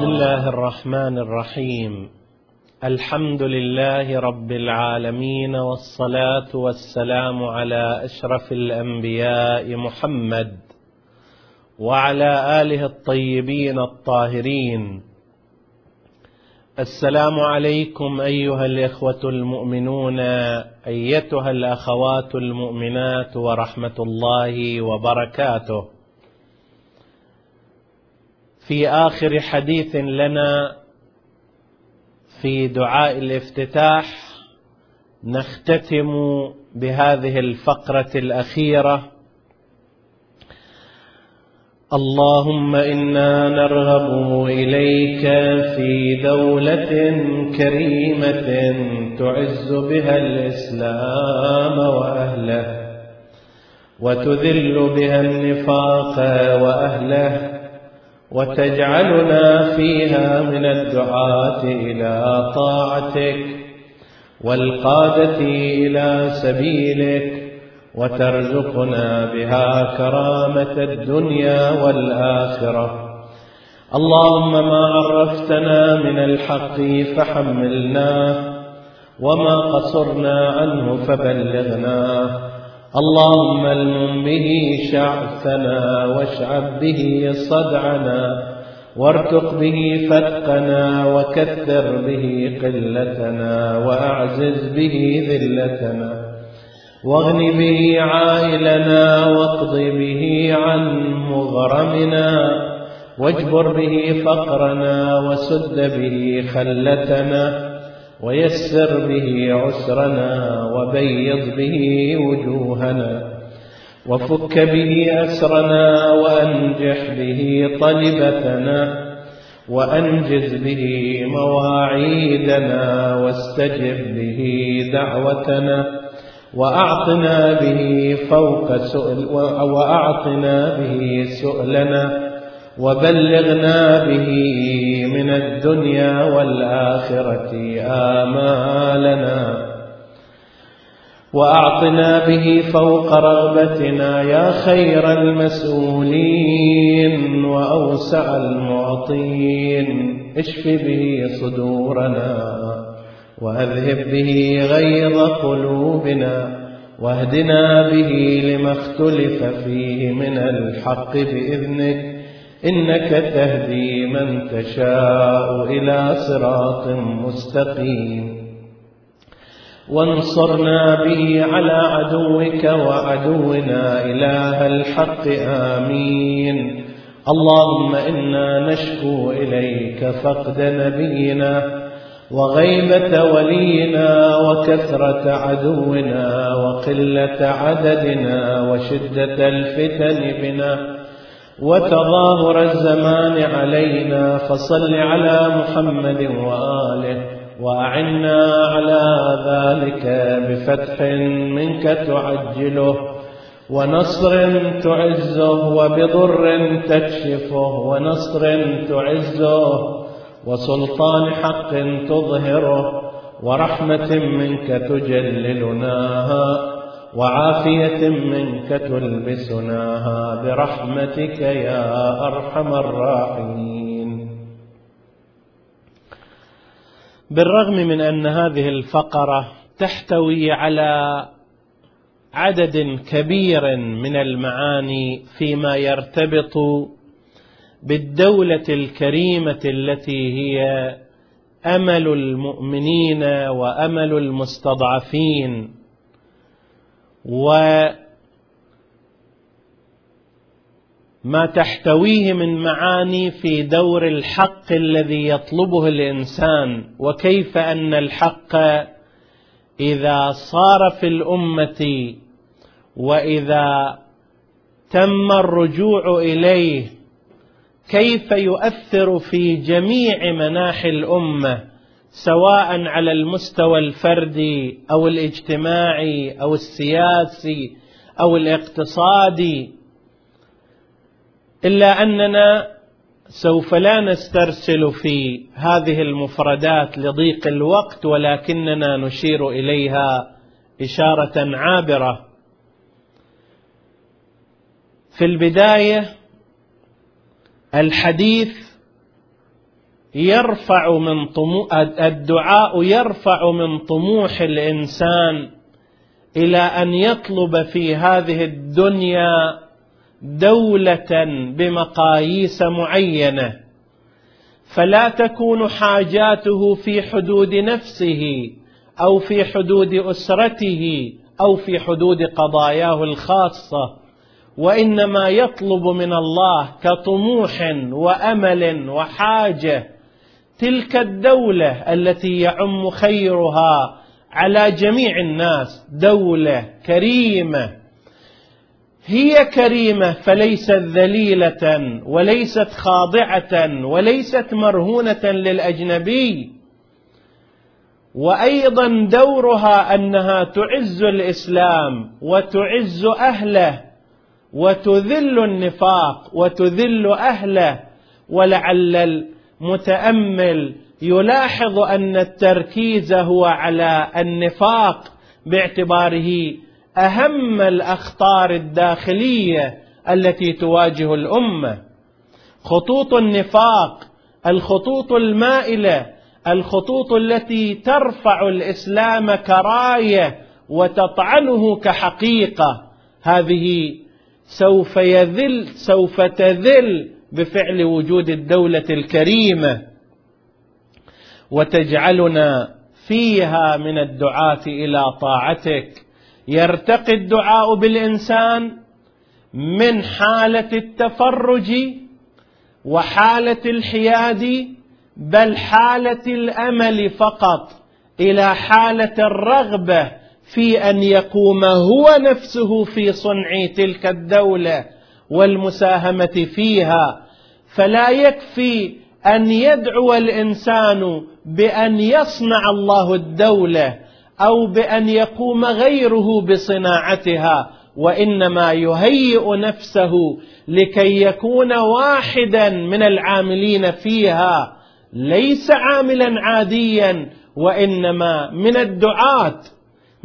بسم الله الرحمن الرحيم. الحمد لله رب العالمين والصلاة والسلام على أشرف الأنبياء محمد وعلى آله الطيبين الطاهرين. السلام عليكم أيها الإخوة المؤمنون أيتها الأخوات المؤمنات ورحمة الله وبركاته. في آخر حديث لنا في دعاء الافتتاح نختتم بهذه الفقرة الأخيرة. اللهم إنا نرغب إليك في دولة كريمة تعز بها الإسلام وأهله وتذل بها النفاق وأهله. وتجعلنا فيها من الدعاة إلى طاعتك والقادة إلى سبيلك وترزقنا بها كرامة الدنيا والآخرة. اللهم ما عرفتنا من الحق فحملناه وما قصرنا عنه فبلغناه اللهم المم به شعثنا واشعب به صدعنا وارتق به فتقنا وكثر به قلتنا واعزز به ذلتنا. واغن به عائلنا واقض به عن مغرمنا واجبر به فقرنا وسد به خلتنا. ويسر به عسرنا وبيض به وجوهنا وفك به أسرنا وأنجح به طلبتنا وأنجز به مواعيدنا واستجب به دعوتنا وأعطنا به فوق سؤل وأعطنا به سؤلنا وبلغنا به من الدنيا والآخرة آمالنا. وأعطنا به فوق رغبتنا يا خير المسؤولين وأوسع المعطين. اشف به صدورنا وأذهب به غيظ قلوبنا واهدنا به لما اختلف فيه من الحق باذنك إنك تهدي من تشاء إلى صراط مستقيم. وانصرنا به على عدوك وعدونا إله الحق آمين. اللهم إنا نشكو إليك فقد نبينا وغيبة ولينا وكثرة عدونا وقلة عددنا وشدة الفتن بنا. وتظاهر الزمان علينا فصل على محمد وآله وأعنا على ذلك بفتح منك تعجله ونصر تعزه وبضر تكشفه ونصر تعزه وسلطان حق تظهره ورحمة منك تجللناها وعافية منك تلبسناها برحمتك يا أرحم الراحمين. بالرغم من أن هذه الفقرة تحتوي على عدد كبير من المعاني فيما يرتبط بالدولة الكريمة التي هي أمل المؤمنين وأمل المستضعفين وما تحتويه من معاني في دور الحق الذي يطلبه الإنسان وكيف أن الحق إذا صار في الأمة وإذا تم الرجوع إليه كيف يؤثر في جميع مناحي الأمة؟ سواء على المستوى الفردي أو الاجتماعي أو السياسي أو الاقتصادي إلا أننا سوف لا نسترسل في هذه المفردات لضيق الوقت ولكننا نشير إليها إشارة عابرة. في البداية الحديث يرفع من طموح الدعاء يرفع من طموح الإنسان إلى أن يطلب في هذه الدنيا دولة بمقاييس معينة. فلا تكون حاجاته في حدود نفسه أو في حدود أسرته أو في حدود قضاياه الخاصة وإنما يطلب من الله كطموح وأمل وحاجة تلك الدولة التي يعم خيرها على جميع الناس. دولة كريمة. هي كريمة فليست ذليلة وليست خاضعة وليست مرهونة للأجنبي. وأيضا دورها أنها تعز الإسلام وتعز أهله وتذل النفاق وتذل أهله ولعل المتامل يلاحظ أن التركيز هو على النفاق باعتباره أهم الأخطار الداخلية التي تواجه الأمة. خطوط النفاق الخطوط المائلة الخطوط التي ترفع الإسلام كراية وتطعنه كحقيقة. هذه سوف يذل سوف تذل بفعل وجود الدولة الكريمة وتجعلنا فيها من الدعاة إلى طاعتك. يرتقي الدعاء بالإنسان من حالة التفرج وحالة الحياد بل حالة الأمل فقط إلى حالة الرغبة في أن يقوم هو نفسه في صنع تلك الدولة. والمساهمة فيها فلا يكفي أن يدعو الإنسان بأن يصنع الله الدولة أو بأن يقوم غيره بصناعتها وإنما يهيئ نفسه لكي يكون واحدا من العاملين فيها ليس عاملا عاديا وإنما من الدعاة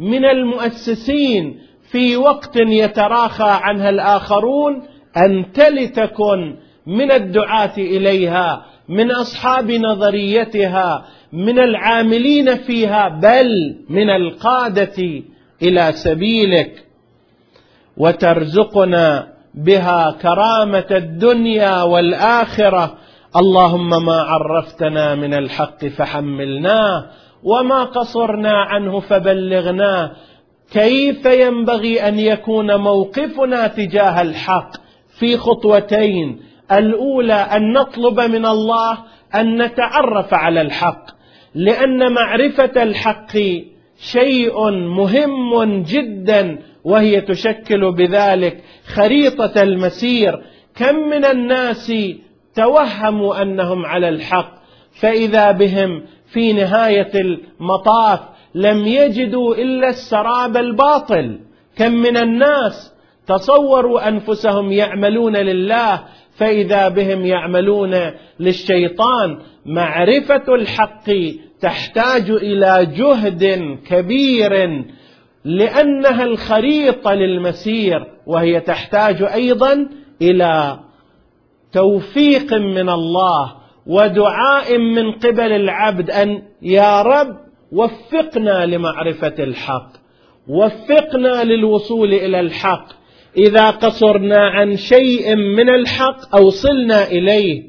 من المؤسسين في وقت يتراخى عنها الآخرون انت لتكن من الدعاة إليها من أصحاب نظريتها من العاملين فيها بل من القادة إلى سبيلك. وترزقنا بها كرامة الدنيا والآخرة. اللهم ما عرفتنا من الحق فحملناه وما قصرنا عنه فبلغناه. كيف ينبغي أن يكون موقفنا تجاه الحق؟ في خطوتين. الأولى أن نطلب من الله أن نتعرف على الحق لأن معرفة الحق شيء مهم جدا وهي تشكل بذلك خريطة المسير. كم من الناس توهموا أنهم على الحق فإذا بهم في نهاية المطاف لم يجدوا إلا السراب الباطل. كم من الناس تصوروا أنفسهم يعملون لله فإذا بهم يعملون للشيطان معرفة الحق تحتاج إلى جهد كبير لأنها الخريطة للمسير وهي تحتاج أيضا إلى توفيق من الله ودعاء من قبل العبد أن يا رب وفقنا لمعرفة الحق وفقنا للوصول إلى الحق. إذا قصرنا عن شيء من الحق أوصلنا إليه.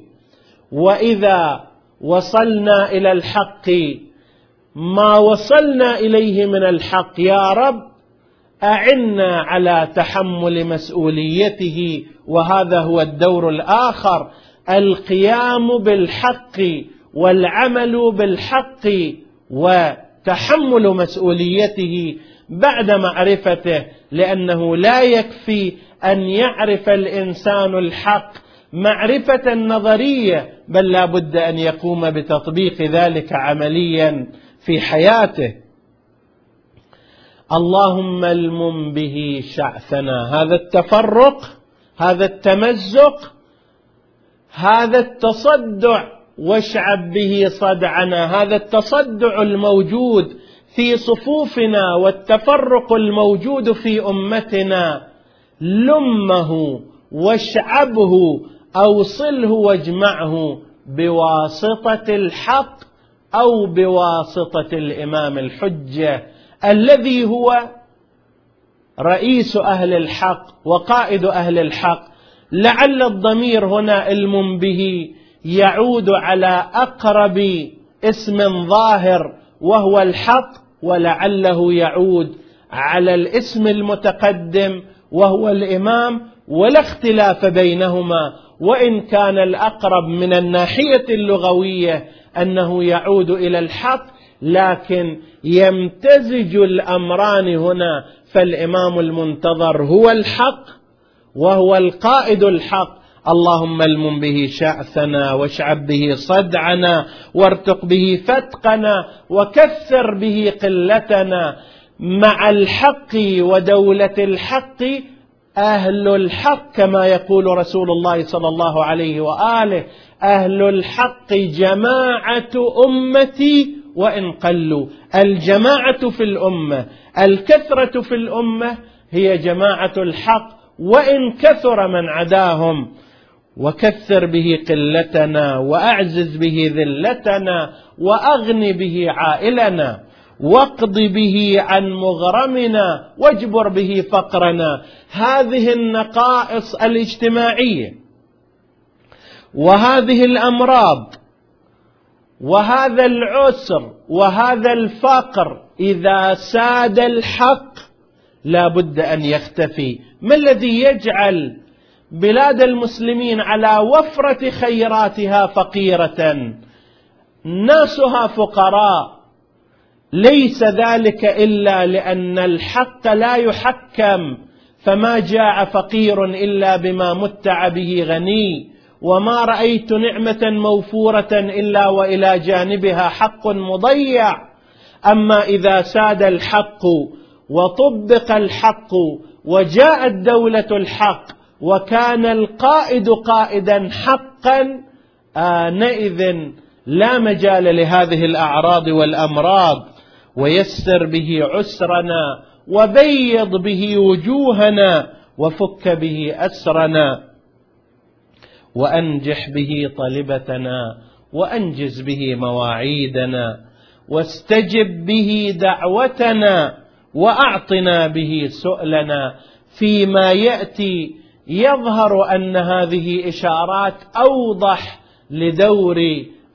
وإذا وصلنا إلى الحق ما وصلنا إليه من الحق يا رب أعنا على تحمل مسؤوليته. وهذا هو الدور الآخر القيام بالحق والعمل بالحق وتحمل مسؤوليته. بعد معرفته لأنه لا يكفي أن يعرف الإنسان الحق. معرفة نظريه بل لا بد أن يقوم بتطبيق ذلك عمليا في حياته. اللهم المم به شعثنا هذا التفرق هذا التمزق هذا التصدع واشعب به صدعنا. هذا التصدع الموجود في صفوفنا والتفرق الموجود في أمتنا لمه واشعبه أوصله واجمعه بواسطة الحق أو بواسطة الإمام الحجة الذي هو رئيس أهل الحق وقائد أهل الحق. لعل الضمير هنا علم به يعود على أقرب اسم ظاهر وهو الحق ولعله يعود على الاسم المتقدم وهو الإمام ولا اختلاف بينهما. وإن كان الأقرب من الناحية اللغوية أنه يعود إلى الحق لكن يمتزج الأمران هنا. فالإمام المنتظر هو الحق وهو القائد الحق. اللهم المم به شأثنا واشعب به صدعنا وارتق به فتقنا وكثر به قلتنا. مع الحق ودولة الحق أهل الحق كما يقول رسول الله صلى الله عليه وآله أهل الحق جماعة أمتي وإن قلوا. الجماعة في الأمة الكثرة في الأمة هي جماعة الحق وإن كثر من عداهم. وكثر به قلتنا وأعزز به ذلتنا وأغن به عائلنا واقض به عن مغرمنا واجبر به فقرنا. هذه النقائص الاجتماعية وهذه الأمراض وهذا العسر وهذا الفقر إذا ساد الحق لا بد أن يختفي. ما الذي يجعل بلاد المسلمين على وفرة خيراتها فقيرة. ناسها فقراء. ليس ذلك إلا لأن الحق لا يحكم. فما جاء فقير إلا بما متع به غني. وما رأيت نعمة موفورة إلا وإلى جانبها حق مضيع. أما إذا ساد الحق وطبق الحق وجاءت دولة الحق وكان القائد قائدا حقا آنئذ لا مجال لهذه الأعراض والأمراض ويسر به عسرنا وبيض به وجوهنا وفك به أسرنا وأنجح به طلبتنا وأنجز به مواعيدنا واستجب به دعوتنا وأعطنا به سؤلنا فيما يأتي يظهر أن هذه إشارات أوضح لدور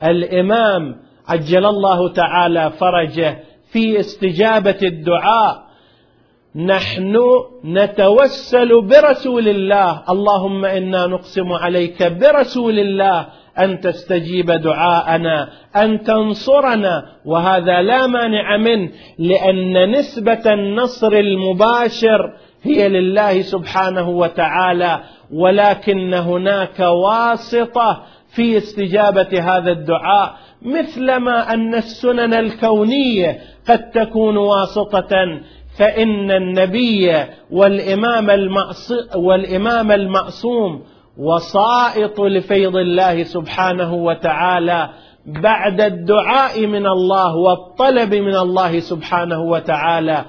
الإمام عجل الله تعالى فرجه في استجابة الدعاء. نحن نتوسل برسول الله. اللهم إنا نقسم عليك برسول الله أن تستجيب دعاءنا أن تنصرنا وهذا لا مانع منه لأن نسبة النصر المباشر هي لله سبحانه وتعالى ولكن هناك واسطة في استجابة هذا الدعاء مثلما أن السنن الكونية قد تكون واسطة فإن النبي والإمام والإمام المعصوم وسائط لفيض الله سبحانه وتعالى بعد الدعاء من الله والطلب من الله سبحانه وتعالى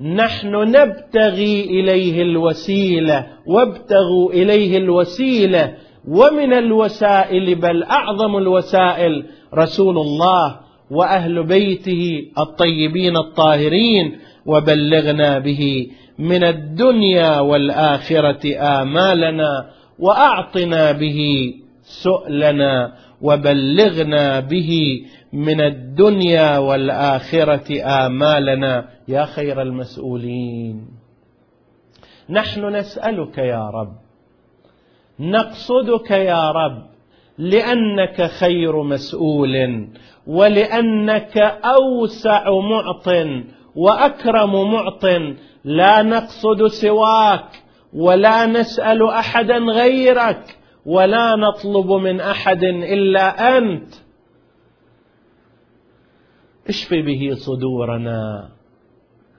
نحن نبتغي إليه الوسيلة وابتغوا إليه الوسيلة. ومن الوسائل بل أعظم الوسائل رسول الله وأهل بيته الطيبين الطاهرين وبلغنا به من الدنيا والآخرة آمالنا وأعطنا به سؤلنا وبلغنا به من الدنيا والآخرة آمالنا يا خير المسؤولين. نحن نسألك يا رب نقصدك يا رب لأنك خير مسؤول ولأنك أوسع معط وأكرم معط. لا نقصد سواك ولا نسأل أحدا غيرك ولا نطلب من أحد إلا أنت. اشف به صدورنا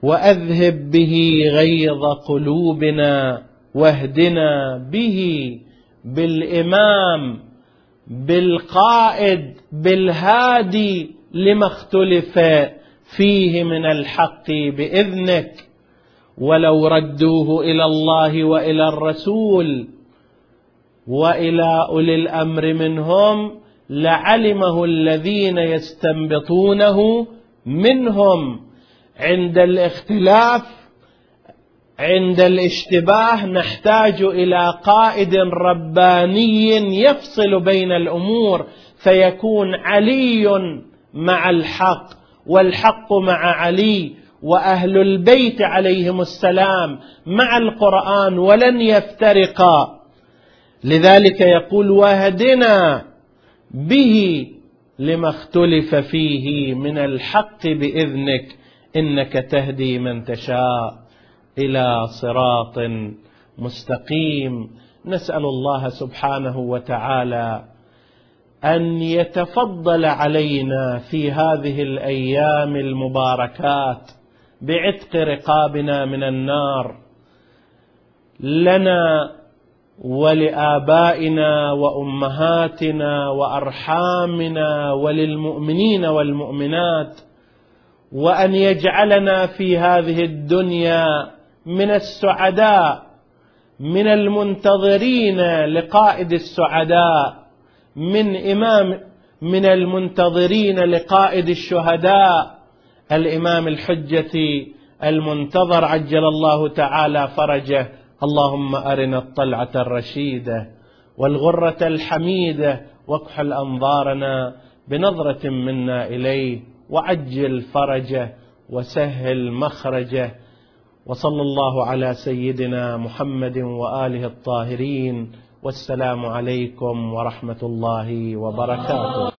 وأذهب به غيظ قلوبنا واهدنا به بالإمام بالقائد بالهادي لما اختلف فيه من الحق بإذنك. ولو ردوه إلى الله وإلى الرسول وإلى أولي الأمر منهم لعلمه الذين يستنبطونه منهم عند الاختلاف عند الاشتباه نحتاج إلى قائد رباني يفصل بين الأمور فيكون علي مع الحق والحق مع علي وأهل البيت عليهم السلام مع القرآن ولن يفترقا. لذلك يقول واهدنا به لما اختلف فيه من الحق بإذنك إنك تهدي من تشاء إلى صراط مستقيم. نسأل الله سبحانه وتعالى أن يتفضل علينا في هذه الأيام المباركات بعتق رقابنا من النار. لنا ولآبائنا وأمهاتنا وأرحامنا وللمؤمنين والمؤمنات وأن يجعلنا في هذه الدنيا من السعداء من المنتظرين لقائد السعداء من إمام من المنتظرين لقائد الشهداء. الإمام الحجة المنتظر عجل الله تعالى فرجه. اللهم أرنا الطلعة الرشيدة والغرة الحميدة واكحل انظارنا بنظرة منا إليه وعجل فرجه وسهل مخرجه وصلى الله على سيدنا محمد وآله الطاهرين والسلام عليكم ورحمة الله وبركاته.